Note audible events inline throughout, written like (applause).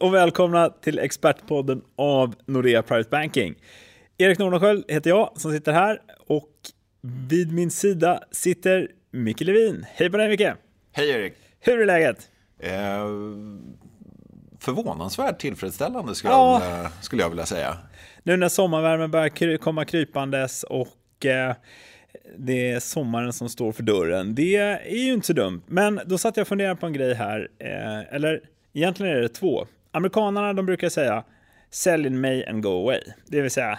Och välkomna till Expertpodden av Nordea Private Banking. Erik Nordenskiöld heter jag som sitter här och vid min sida sitter Micke Levin. Hej på dig Micke! Hej Erik! Hur är läget? Eh, förvånansvärt tillfredsställande skulle, ja. jag skulle jag vilja säga. Nu när sommarvärmen börjar komma krypandes och eh, det är sommaren som står för dörren. Det är ju inte så dumt. Men då satt jag och funderade på en grej här. Eh, eller egentligen är det två. Amerikanerna de brukar säga sell in May and go away. Det vill säga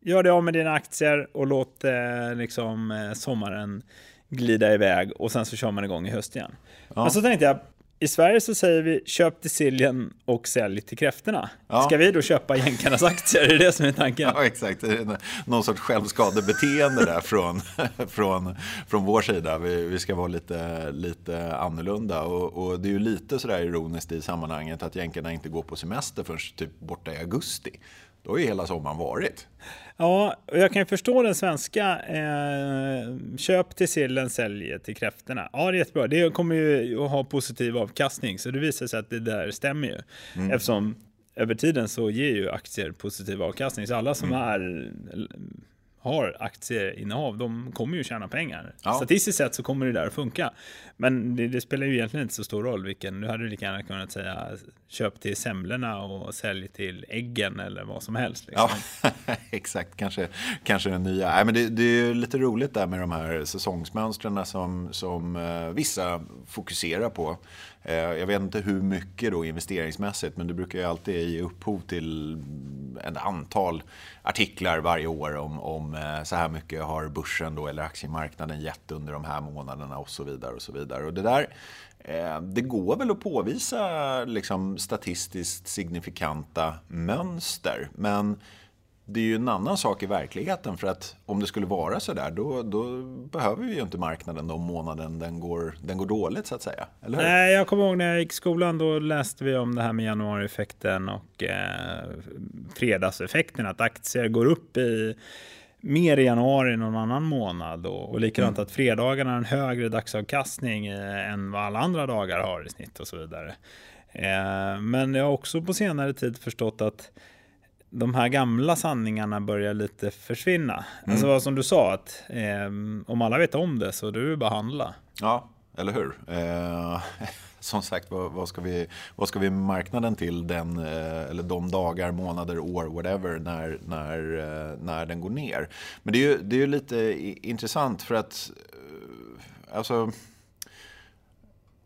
gör dig av med dina aktier och låt eh, liksom, eh, sommaren glida iväg och sen så kör man igång i höst igen. Ja. Men så tänkte jag, i Sverige så säger vi köp till siljen och sälj till kräftorna. Ja. Ska vi då köpa jänkarnas aktier? Är det det som är tanken? Ja, exakt. Det någon sorts självskadebeteende där från, (laughs) från, från vår sida. Vi, vi ska vara lite, lite annorlunda. Och, och det är ju lite sådär ironiskt i sammanhanget att jänkarna inte går på semester förrän typ borta i augusti. Då har ju hela sommaren varit. Ja, och jag kan ju förstå den svenska. Eh, köp till sillen, sälj till kräftorna. Ja, det är jättebra. Det kommer ju att ha positiv avkastning, så det visar sig att det där stämmer ju. Mm. Eftersom över tiden så ger ju aktier positiv avkastning. Så alla som mm. är har aktieinnehav, de kommer ju tjäna pengar. Ja. Statistiskt sett så kommer det där att funka. Men det, det, spelar ju egentligen inte så stor roll vilken. Nu hade du lika gärna kunnat säga köp till semlorna och sälj till äggen eller vad som helst. Liksom. Ja, (laughs) exakt. Kanske, kanske den nya. Nej, men det, det är lite roligt där med de här säsongsmönstren som, som eh, vissa fokuserar på. Eh, jag vet inte hur mycket då investeringsmässigt, men det brukar ju alltid ge upphov till ett antal artiklar varje år om, om eh, så här mycket har börsen då, eller aktiemarknaden gett under de här månaderna och så vidare. Och så vidare. Och det där eh, det går väl att påvisa liksom, statistiskt signifikanta mönster, men det är ju en annan sak i verkligheten för att om det skulle vara så där då, då behöver vi ju inte marknaden de månaden den går, den går dåligt så att säga. Eller hur? Nej, jag kommer ihåg när jag gick i skolan då läste vi om det här med januarieffekten och eh, fredagseffekten att aktier går upp i mer i januari än någon annan månad och, och likadant mm. att fredagarna har en högre dagsavkastning eh, än vad alla andra dagar har i snitt och så vidare. Eh, men jag har också på senare tid förstått att de här gamla sanningarna börjar lite försvinna. Mm. Alltså vad som du sa, att eh, om alla vet om det så är det bara att handla. Ja, eller hur? Eh, (laughs) som sagt, vad, vad, ska vi, vad ska vi marknaden till den, eh, eller de dagar, månader, år, whatever, när, när, eh, när den går ner? Men det är ju, det är ju lite intressant för att eh, alltså,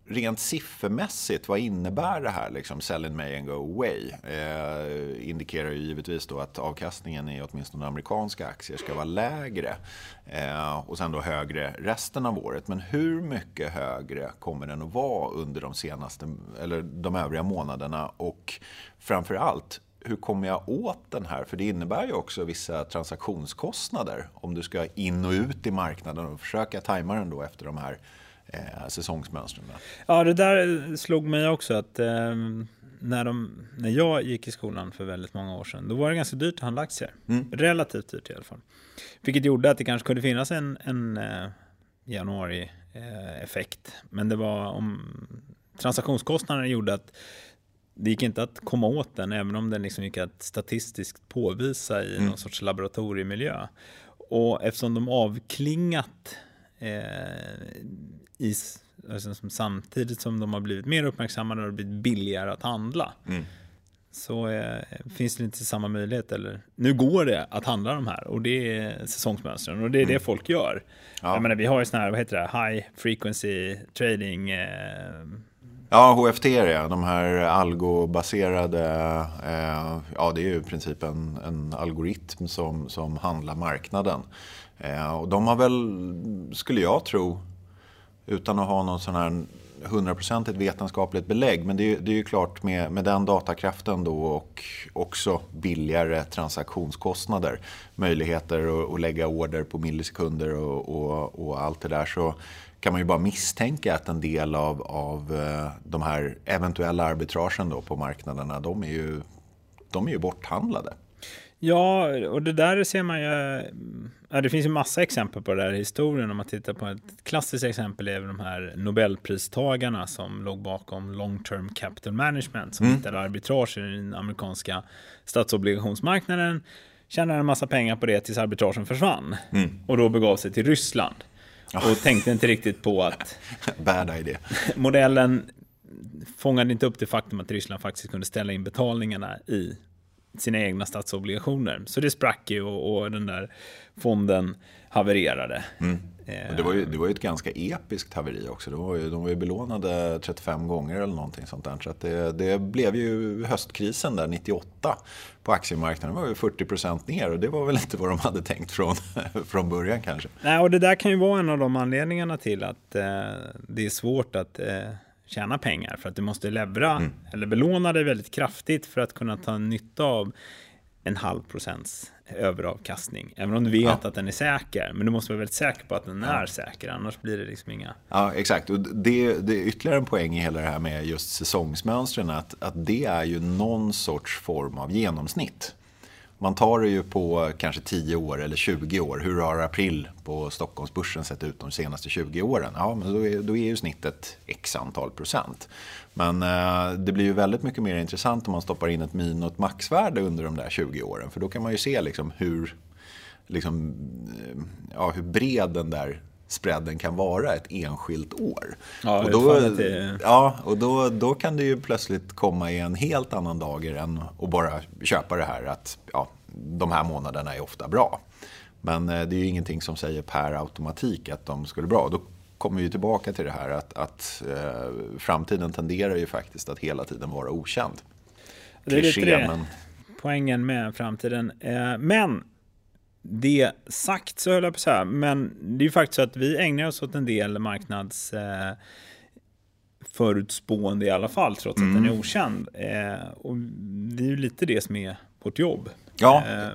rent siffermässigt, vad innebär det här? Liksom, sell in May and go away. Eh, indikerar ju givetvis då att avkastningen i åtminstone amerikanska aktier ska vara lägre. Eh, och sen då högre resten av året. Men hur mycket högre kommer den att vara under de senaste, eller de övriga månaderna? Och framför allt, hur kommer jag åt den här? För det innebär ju också vissa transaktionskostnader om du ska in och ut i marknaden och försöka tajma den då efter de här eh, säsongsmönstren. Ja, det där slog mig också att eh, när, de, när jag gick i skolan för väldigt många år sedan, då var det ganska dyrt att handla aktier. Mm. Relativt dyrt i alla fall. Vilket gjorde att det kanske kunde finnas en, en eh, januari-effekt. Men det var om transaktionskostnaderna gjorde att det gick inte att komma åt den, även om den liksom gick att statistiskt påvisa i mm. någon sorts laboratoriemiljö. Och eftersom de avklingat eh, i, alltså, samtidigt som de har blivit mer uppmärksammade och blivit billigare att handla. Mm. Så eh, finns det inte samma möjlighet. Eller, nu går det att handla de här och det är säsongsmönstren och det är mm. det folk gör. Ja. Jag menar, vi har ju sådana här, vad heter det, high frequency trading. Eh, Ja, HFT ja. De här algobaserade, eh, ja det är ju i princip en, en algoritm som, som handlar marknaden. Eh, och de har väl, skulle jag tro, utan att ha någon sån här hundraprocentigt vetenskapligt belägg. Men det är, det är ju klart med, med den datakraften då och också billigare transaktionskostnader. Möjligheter att, att lägga order på millisekunder och, och, och, allt det där. Så kan man ju bara misstänka att en del av, av eh, de här eventuella arbitragen då på marknaderna, de är ju, de är ju borthandlade. Ja, och det där ser man ju. Ja, det finns ju massa exempel på det här i historien. Om man tittar på ett klassiskt exempel är de här Nobelpristagarna som låg bakom long term capital management som mm. hittade arbitrage i den amerikanska statsobligationsmarknaden. Tjänade en massa pengar på det tills arbitragen försvann mm. och då begav sig till Ryssland. Och tänkte inte riktigt på att (laughs) Bad idea. (laughs) modellen fångade inte upp det faktum att Ryssland faktiskt kunde ställa in betalningarna i sina egna statsobligationer. Så det sprack ju och, och den där fonden havererade. Mm. det, var ju, det var ju ett ganska episkt haveri också. De var ju, de var ju belånade 35 gånger eller någonting sånt där. Så det, det blev ju höstkrisen där 98 på aktiemarknaden. Det var ju 40% ner och det var väl inte vad de hade tänkt från, (laughs) från början kanske. Nej, och det där kan ju vara en av de anledningarna till att eh, det är svårt att eh, tjäna pengar för att du måste levra mm. eller belåna dig väldigt kraftigt för att kunna ta nytta av en halv procents överavkastning. Även om du vet ja. att den är säker. Men du måste vara väldigt säker på att den ja. är säker. Annars blir det liksom inga... Ja, exakt. Och det, det är ytterligare en poäng i hela det här med just säsongsmönstren. Att, att det är ju någon sorts form av genomsnitt. Man tar det ju på kanske 10 år eller 20 år. Hur har april på Stockholmsbörsen sett ut de senaste 20 åren? Ja, men då är, då är ju snittet x antal procent. Men eh, det blir ju väldigt mycket mer intressant om man stoppar in ett min och ett maxvärde under de där 20 åren. För då kan man ju se liksom hur, liksom, eh, ja, hur bred den där spreaden kan vara ett enskilt år. Ja, och då, ja, och då, då kan det ju plötsligt komma i en helt annan dager än att bara köpa det här att ja, de här månaderna är ofta bra. Men eh, det är ju ingenting som säger per automatik att de skulle bra. Då kommer vi tillbaka till det här att, att eh, framtiden tenderar ju faktiskt att hela tiden vara okänd. Det är lite det. Men... Poängen med framtiden. Eh, men det sagt så höll jag på så här, men det är ju faktiskt så att vi ägnar oss åt en del marknads eh, förutspående i alla fall, trots mm. att den är mm. okänd. Eh, och det är ju lite det som är vårt jobb. Ja, eh.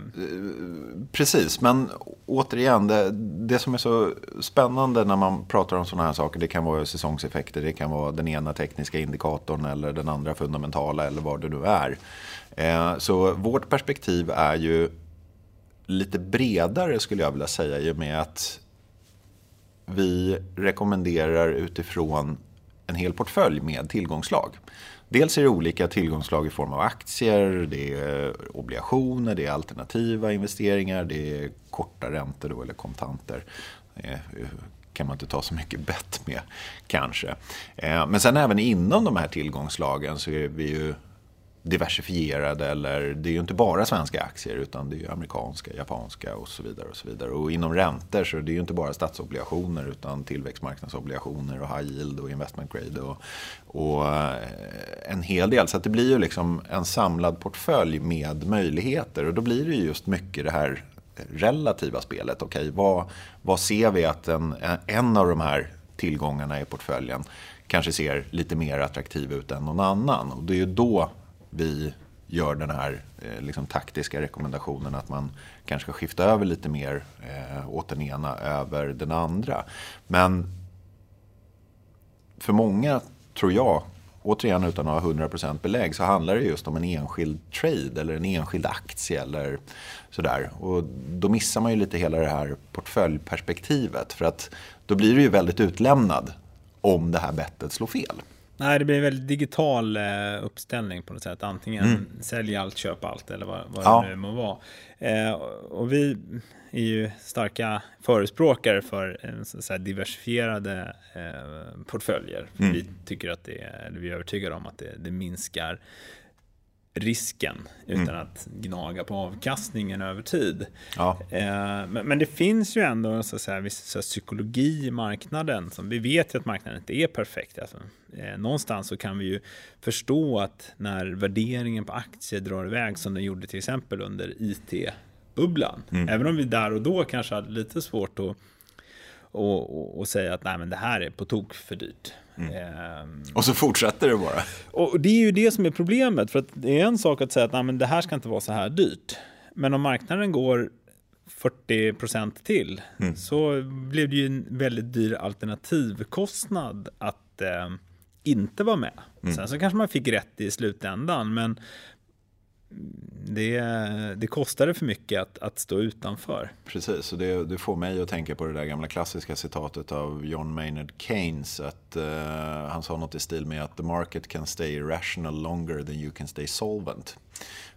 precis. Men återigen, det, det, som är så spännande när man pratar om sådana här saker, det kan vara säsongseffekter, det kan vara den ena tekniska indikatorn eller den andra fundamentala eller vad det nu är. Eh, så vårt perspektiv är ju lite bredare skulle jag vilja säga i och med att vi rekommenderar utifrån en hel portfölj med tillgångslag. Dels är det olika tillgångslag i form av aktier, det är obligationer, det är alternativa investeringar, det är korta räntor då, eller kontanter. Det kan man inte ta så mycket bett med kanske. Eh, men sen även inom de här tillgångslagen så är vi ju diversifierade eller det är ju inte bara svenska aktier utan det är ju amerikanska, japanska och så vidare. Och så vidare. Och inom räntor så är det ju inte bara statsobligationer utan tillväxtmarknadsobligationer och high yield och investment grade och, och eh, en hel del. Så det blir ju liksom en samlad portfölj med möjligheter och då blir det ju just mycket det här relativa spelet. Okej, vad, vad ser vi att en, en av de här tillgångarna i portföljen kanske ser lite mer attraktiv ut än någon annan. Och det är ju då vi gör den här eh, liksom, taktiska rekommendationen att man kanske ska skifta över lite mer eh, åt den ena över den andra. Men för många, tror jag, återigen utan att ha 100% belägg, så handlar det just om en enskild trade eller en enskild aktie eller sådär. Och då missar man ju lite hela det här portföljperspektivet. För att då blir du ju väldigt utlämnad om det här bettet slår fel. Nej, det blir en väldigt digital eh, uppställning på något sätt. Antingen mm. sälj allt, köp allt eller vad, vad ja. det nu må vara. Eh, och vi är ju starka förespråkare för en så diversifierade eh, portföljer. Mm. Vi tycker att det är, vi är övertygade om att det, det minskar risken utan mm. att gnaga på avkastningen över tid. Ja. Eh, men, men, det finns ju ändå så att säga, viss så psykologi i marknaden. Som vi vet ju att marknaden inte är perfekt. Alltså, eh, någonstans så kan vi ju förstå att när värderingen på aktier drar iväg som den gjorde till exempel under IT-bubblan. Mm. Även om vi där och då kanske hade lite svårt att och, och, och, säga att nej, men det här är på tok för dyrt. Mm. Ehm, och så fortsätter det bara. Och det är ju det som är problemet. För att det är en sak att säga att nej, men det här ska inte vara så här dyrt. Men om marknaden går 40 procent till mm. så blev det ju en väldigt dyr alternativkostnad att eh, inte vara med. Mm. Sen så kanske man fick rätt i slutändan. Men det, det kostade för mycket att, att stå utanför. Precis, och det, det, får mig att tänka på det där gamla klassiska citatet av John Maynard Keynes. Att, uh, han sa något i stil med att the market can stay irrational longer than you can stay solvent.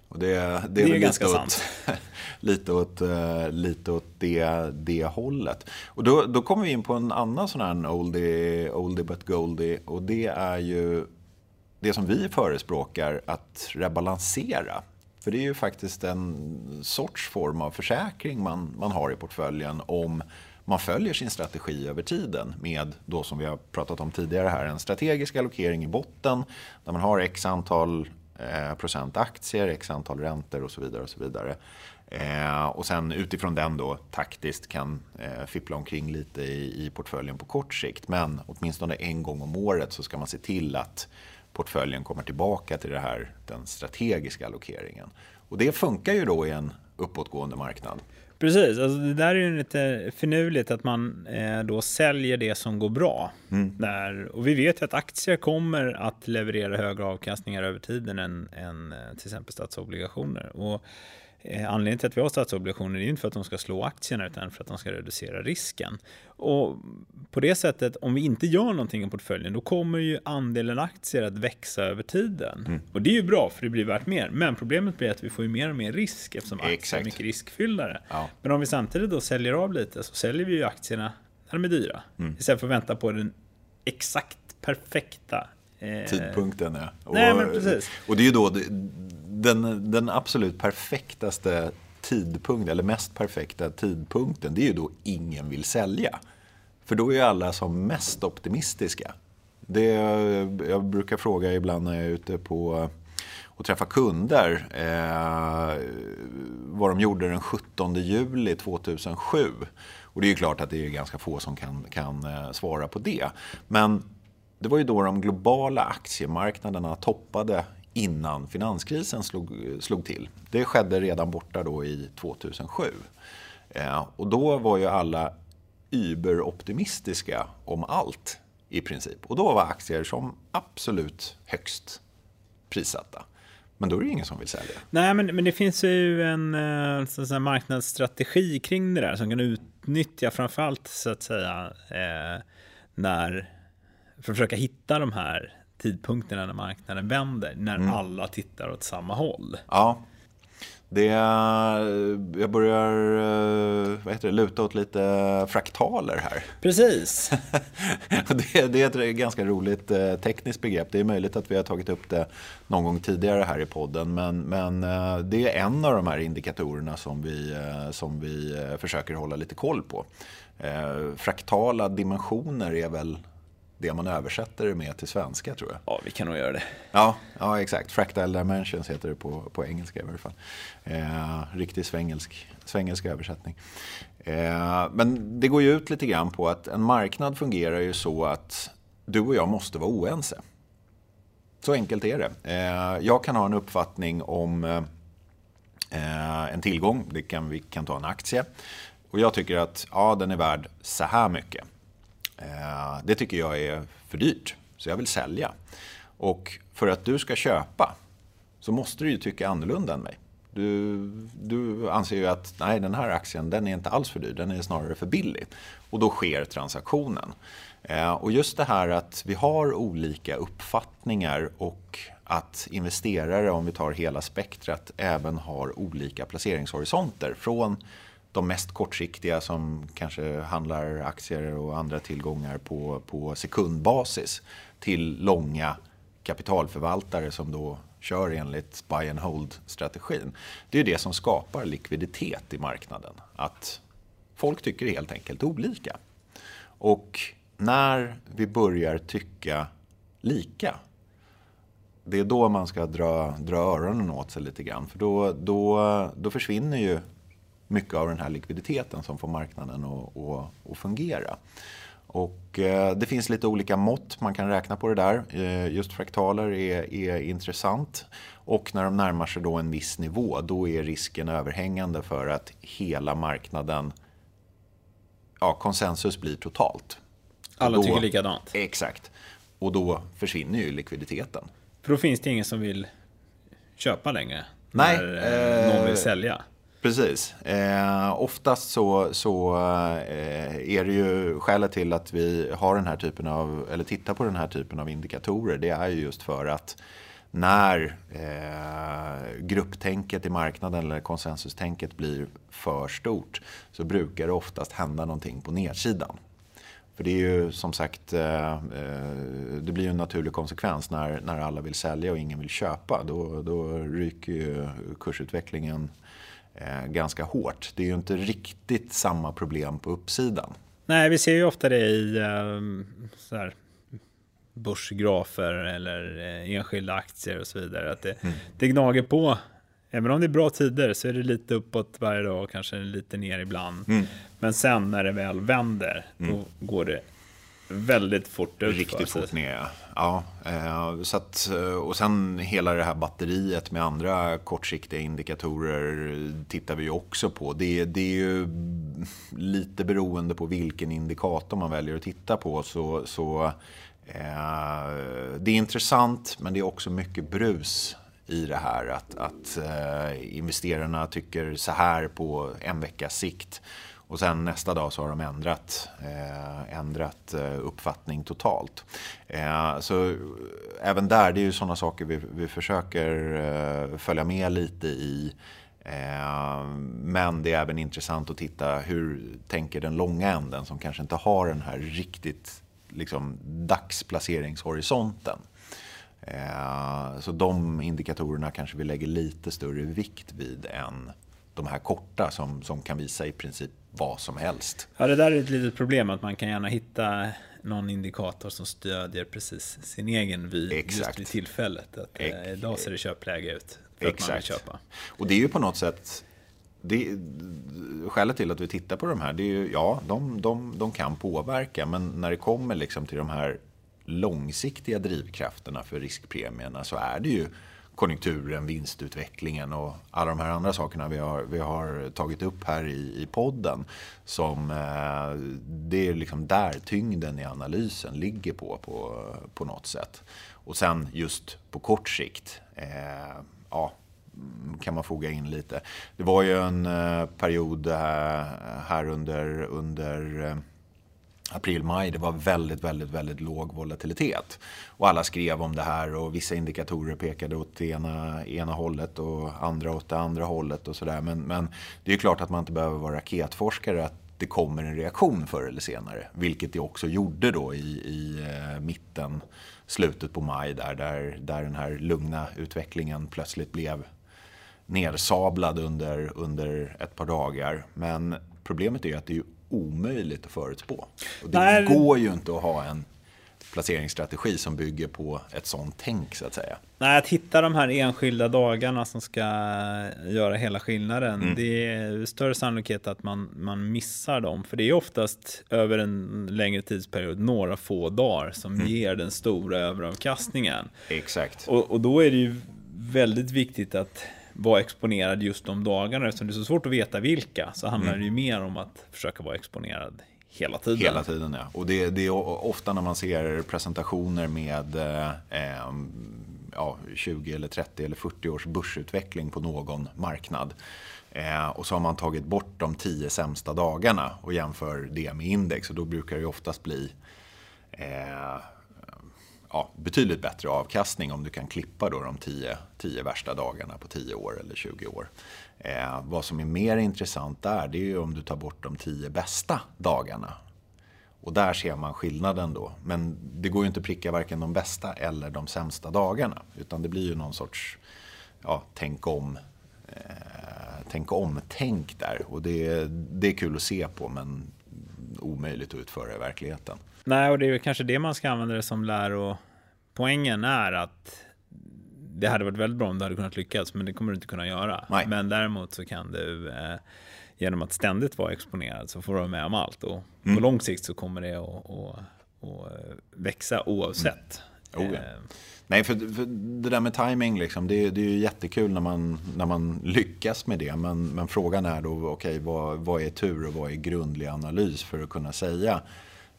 Och det, det, det är, är ganska åt, sant. (laughs) lite åt, uh, lite åt det, det hållet. Och då, då kommer vi in på en annan sån här oldie, oldie but goldie. Och det är ju det som vi förespråkar att rebalansera. För det är ju faktiskt en sorts form av försäkring man, man har i portföljen om man följer sin strategi över tiden med, då som vi har pratat om tidigare här, en strategisk allokering i botten där man har x antal eh, procent aktier, x antal räntor och så vidare. Och så vidare. Eh, och sen utifrån den då taktiskt kan eh, fippla omkring lite i, i portföljen på kort sikt. Men åtminstone en gång om året så ska man se till att portföljen kommer tillbaka till det här, den strategiska allokeringen. Och det funkar ju då i en uppåtgående marknad. Precis, alltså det där är ju lite finurligt att man eh, då säljer det som går bra. Mm. Där, och vi vet ju att aktier kommer att leverera högre avkastningar över tiden än, än eh, till exempel statsobligationer. Och anledningen till att vi har statsobligationer är ju inte för att de ska slå aktierna utan för att de ska reducera risken. Och på det sättet, om vi inte gör någonting i portföljen, då kommer ju andelen aktier att växa över tiden. Mm. Och det är ju bra, för det blir värt mer. Men problemet blir att vi får ju mer och mer risk eftersom aktier Exakt. är mycket riskfylldare. Ja. Men om vi samtidigt då säljer av lite så säljer vi ju aktierna när de är dyra. Mm. Istället för att vänta på den exakt perfekta eh... tidpunkten. Ja. Och, Nej, men precis. och det är ju då den, den absolut perfektaste tidpunkten, eller mest perfekta tidpunkten, det är ju då ingen vill sälja. För då är ju alla som mest optimistiska. Det, jag brukar fråga ibland när jag är ute på och träffar kunder eh, vad de gjorde den 17 juli 2007. Och det är ju klart att det är ganska få som kan, kan eh, svara på det. Men det var ju då de globala aktiemarknaderna toppade innan finanskrisen slog, slog till. Det skedde redan borta då i 2007. Eh, och då var ju alla überoptimistiska om allt i princip. Och då var aktier som absolut högst prissatta. Men då är det ingen som vill sälja. Nej, men, men det finns ju en eh, säga, marknadsstrategi kring det där som kan utnyttja framförallt så att säga eh, när för att försöka hitta de här tidpunkterna när marknaden vänder, när mm. alla tittar åt samma håll. Ja, det, jag börjar vad heter det, luta åt lite fraktaler här. Precis. (laughs) det, det, är ett ganska roligt eh, tekniskt begrepp. Det är möjligt att vi har tagit upp det någon gång tidigare här i podden. Men, men eh, det är en av de här indikatorerna som vi, eh, som vi försöker hålla lite koll på. Fraktala dimensioner är väl det man översätter det med till svenska tror jag. Ja, vi kan nog göra det. Ja, ja exakt. Fractal dimensions heter det på, på engelska i varje fall. Eh, riktig svengelsk, svengelsk översättning. Eh, men det går ju ut lite grann på att en marknad fungerar ju så att du och jag måste vara oense. Så enkelt är det. Eh, jag kan ha en uppfattning om eh, en tillgång, det kan, vi kan ta en aktie. Och jag tycker att ja, den är värd så här mycket. Eh, det tycker jag är för dyrt, så jag vill sälja. Och för att du ska köpa så måste du ju tycka annorlunda än mig. Du, du anser ju att nej, den här aktien den är inte alls för dyr, den är snarare för billig. Och då sker transaktionen. Eh, och just det här att vi har olika uppfattningar och att investerare, om vi tar hela spektrat, även har olika placeringshorisonter. Från de mest kortsiktiga som kanske handlar aktier och andra tillgångar på, på sekundbasis till långa kapitalförvaltare som då kör enligt buy and hold-strategin. Det är det som skapar likviditet i marknaden. Att folk tycker helt enkelt olika. Och när vi börjar tycka lika det är då man ska dra, dra öronen åt sig lite grann. För då, då, då försvinner ju mycket av den här likviditeten som får marknaden att, att, att fungera. Och eh, det finns lite olika mått man kan räkna på det där. Eh, just fraktaler är, är intressant. Och när de närmar sig då en viss nivå, då är risken överhängande för att hela marknaden, ja, konsensus blir totalt. Alla då, tycker likadant. Exakt. Och då försvinner ju likviditeten. För då finns det ingen som vill köpa längre. Nej, när eh, någon vill sälja. Precis. Eh, oftast så, så eh, är det ju skälet till att vi har den här typen av, eller tittar på den här typen av indikatorer. Det är ju just för att när eh, grupptänket i marknaden eller konsensustänket blir för stort så brukar det oftast hända någonting på nedsidan. För det är ju som sagt, eh, eh det blir ju en naturlig konsekvens när, när alla vill sälja och ingen vill köpa. Då, då ryker ju kursutvecklingen eh, ganska hårt. Det är ju inte riktigt samma problem på uppsidan. Nej, vi ser ju ofta det i så här, börsgrafer eller enskilda aktier och så vidare. Att det, mm. det gnager på Även om det är bra tider så är det lite uppåt varje dag och kanske lite ner ibland. Mm. Men sen när det väl vänder, mm. då går det väldigt fort ut. Riktigt fort ner, ja. Eh, så att, eh, och sen hela det här batteriet med andra kortsiktiga indikatorer tittar vi också på. Det, det är ju lite beroende på vilken indikator man väljer att titta på. Så, så eh, det är intressant, men det är också mycket brus i det här. Att, att eh, investerarna tycker så här på en veckas sikt. Och sen nästa dag så har de ändrat, eh, ändrat eh, uppfattning totalt. Eh, så även där, det är ju sådana saker vi, vi försöker eh, följa med lite i. Eh, men det är även intressant att titta hur tänker den långa änden som kanske inte har den här riktigt liksom, dagsplaceringshorisonten. Eh, så de indikatorerna kanske vi lägger lite större vikt vid än de här korta som, som kan visa i princip vad som helst. Ja, det där är ett litet problem att man kan gärna hitta någon indikator som stödjer precis sin egen vy Exakt. just vid tillfället. Att, eh, idag ser det köpläge ut för Exakt. att man vill köpa. Och det är ju på något sätt det, skälet till att vi tittar på de här, det är ju, ja, de, de, de kan påverka, men när det kommer liksom till de här långsiktiga drivkrafterna för riskpremierna så är det ju konjunkturen, vinstutvecklingen och alla de här andra sakerna vi har, vi har tagit upp här i, i podden. Som, eh, det är liksom där tyngden i analysen ligger på, på, på något sätt. Och sen just på kort sikt, eh, ja, kan man foga in lite. Det var ju en eh, period här, här under, under eh, april-maj, det var väldigt, väldigt, väldigt låg volatilitet. Och alla skrev om det här och vissa indikatorer pekade åt det ena, ena hållet och andra åt det andra hållet och sådär. Men, men det är ju klart att man inte behöver vara raketforskare att det kommer en reaktion förr eller senare. Vilket det också gjorde då i, i eh, mitten, slutet på maj där, där, där den här lugna utvecklingen plötsligt blev nersablad under, under ett par dagar. Men problemet är ju att det är omöjligt att förutspå. Och det Nej. går ju inte att ha en placeringsstrategi som bygger på ett sånt tänk så att säga. Nej, att hitta de här enskilda dagarna som ska göra hela skillnaden. Mm. Det är större sannolikhet att man, man missar dem. För det är oftast över en längre tidsperiod, några få dagar, som mm. ger den stora överavkastningen. Exakt. Och, och då är det ju väldigt viktigt att vara exponerad just de dagarna. Eftersom det är så svårt att veta vilka så handlar mm. det ju mer om att försöka vara exponerad hela tiden. Hela tiden ja. Och det, det är ofta när man ser presentationer med eh, ja, 20 eller 30 eller 40 års börsutveckling på någon marknad. Eh, och så har man tagit bort de 10 sämsta dagarna och jämför det med index. Och då brukar det oftast bli eh, ja, betydligt bättre avkastning om du kan klippa då de 10, värsta dagarna på 10 år eller 20 år. Eh, vad som är mer intressant där det är ju om du tar bort de 10 bästa dagarna. Och där ser man skillnaden då. Men det går ju inte att pricka varken de bästa eller de sämsta dagarna. Utan det blir ju någon sorts ja, tänk om eh, tänk om-tänk där. Och det, det är kul att se på men omöjligt att utföra i verkligheten. Nej, och det är kanske det man ska använda det som lär och poängen är att det hade varit väldigt bra om du hade kunnat lyckas, men det kommer du inte kunna göra. Nej. Men däremot så kan du eh, genom att ständigt vara exponerad så får du vara med om allt och mm. på lång sikt så kommer det att, att, att växa oavsett. Mm. Oh, ja. eh. Nej, för, för, det där med timing, liksom, det, det, är ju jättekul när man, när man lyckas med det. Men, men frågan är då, okej, okay, vad, vad är tur och vad är grundlig analys för att kunna säga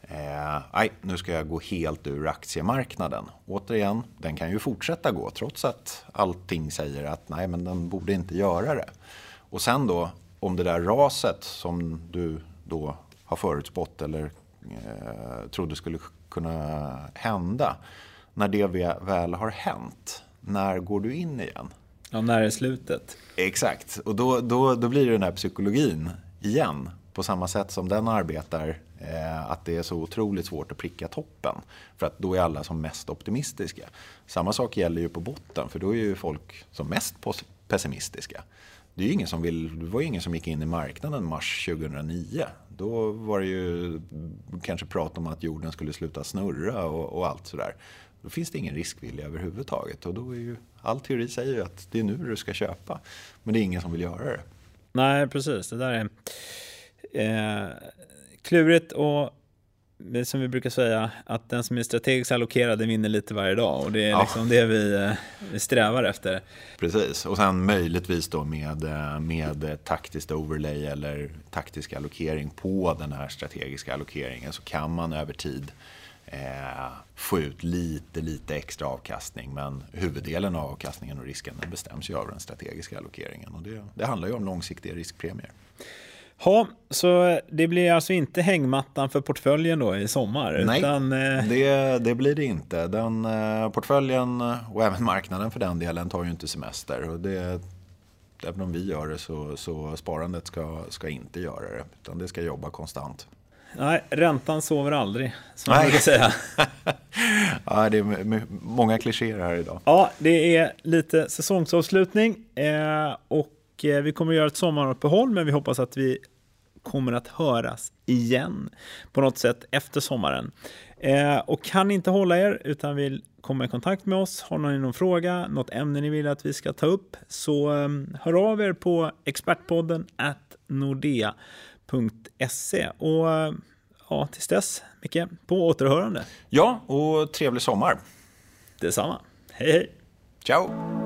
Eh, nej, nu ska jag gå helt ur aktiemarknaden. Återigen, den kan ju fortsätta gå trots att allting säger att nej, men den borde inte göra det. Och sen då, om det där raset som du då har förutspått eller eh, trodde skulle kunna hända. När det väl har hänt, när går du in igen? Ja, när är slutet? Exakt, och då, då, då blir det den här psykologin igen. På samma sätt som den arbetar, eh, att det är så otroligt svårt att pricka toppen. För att då är alla som mest optimistiska. Samma sak gäller ju på botten, för då är ju folk som mest pessimistiska. Det, är ingen som vill, det var ju ingen som gick in i marknaden mars 2009. Då var det ju kanske prat om att jorden skulle sluta snurra och, och allt sådär. Då finns det ingen riskvilja överhuvudtaget. Och då är ju, all teori säger ju att det är nu du ska köpa. Men det är ingen som vill göra det. Nej, precis. Det där är eh, klurigt och som vi brukar säga, att den som är strategiskt allokerad vinner lite varje dag och det är ja. liksom det vi, eh, vi strävar efter. Precis, och sen möjligtvis då med, eh, med taktiskt overlay eller taktisk allokering på den här strategiska allokeringen så kan man över tid eh, få ut lite, lite extra avkastning. Men huvuddelen av avkastningen och risken bestäms ju av den strategiska allokeringen. Och det, det handlar ju om långsiktiga riskpremier. Ja, så det blir alltså inte hängmattan för portföljen då i sommar? Nej, utan, eh... det, det, blir det inte. Den, eh, portföljen och även marknaden för den delen tar ju inte semester. Och det, även om vi gör det så, så sparandet ska, ska inte göra det. Utan det ska jobba konstant. Nej, räntan sover aldrig, som man brukar säga. (laughs) ja, det är många klichéer här idag. Ja, det är lite säsongsavslutning. Eh, och Eh, vi kommer att göra ett sommaruppehåll, men vi hoppas att vi kommer att höras igen på något sätt efter sommaren. Eh, och kan inte hålla er utan vill komma i kontakt med oss, har ni någon fråga, något ämne ni vill att vi ska ta upp, så eh, hör av er på expertpodden at nordea.se. Och eh, ja, tills dess, Micke, på återhörande. Ja, och trevlig sommar. Detsamma. Hej, hej. Ciao.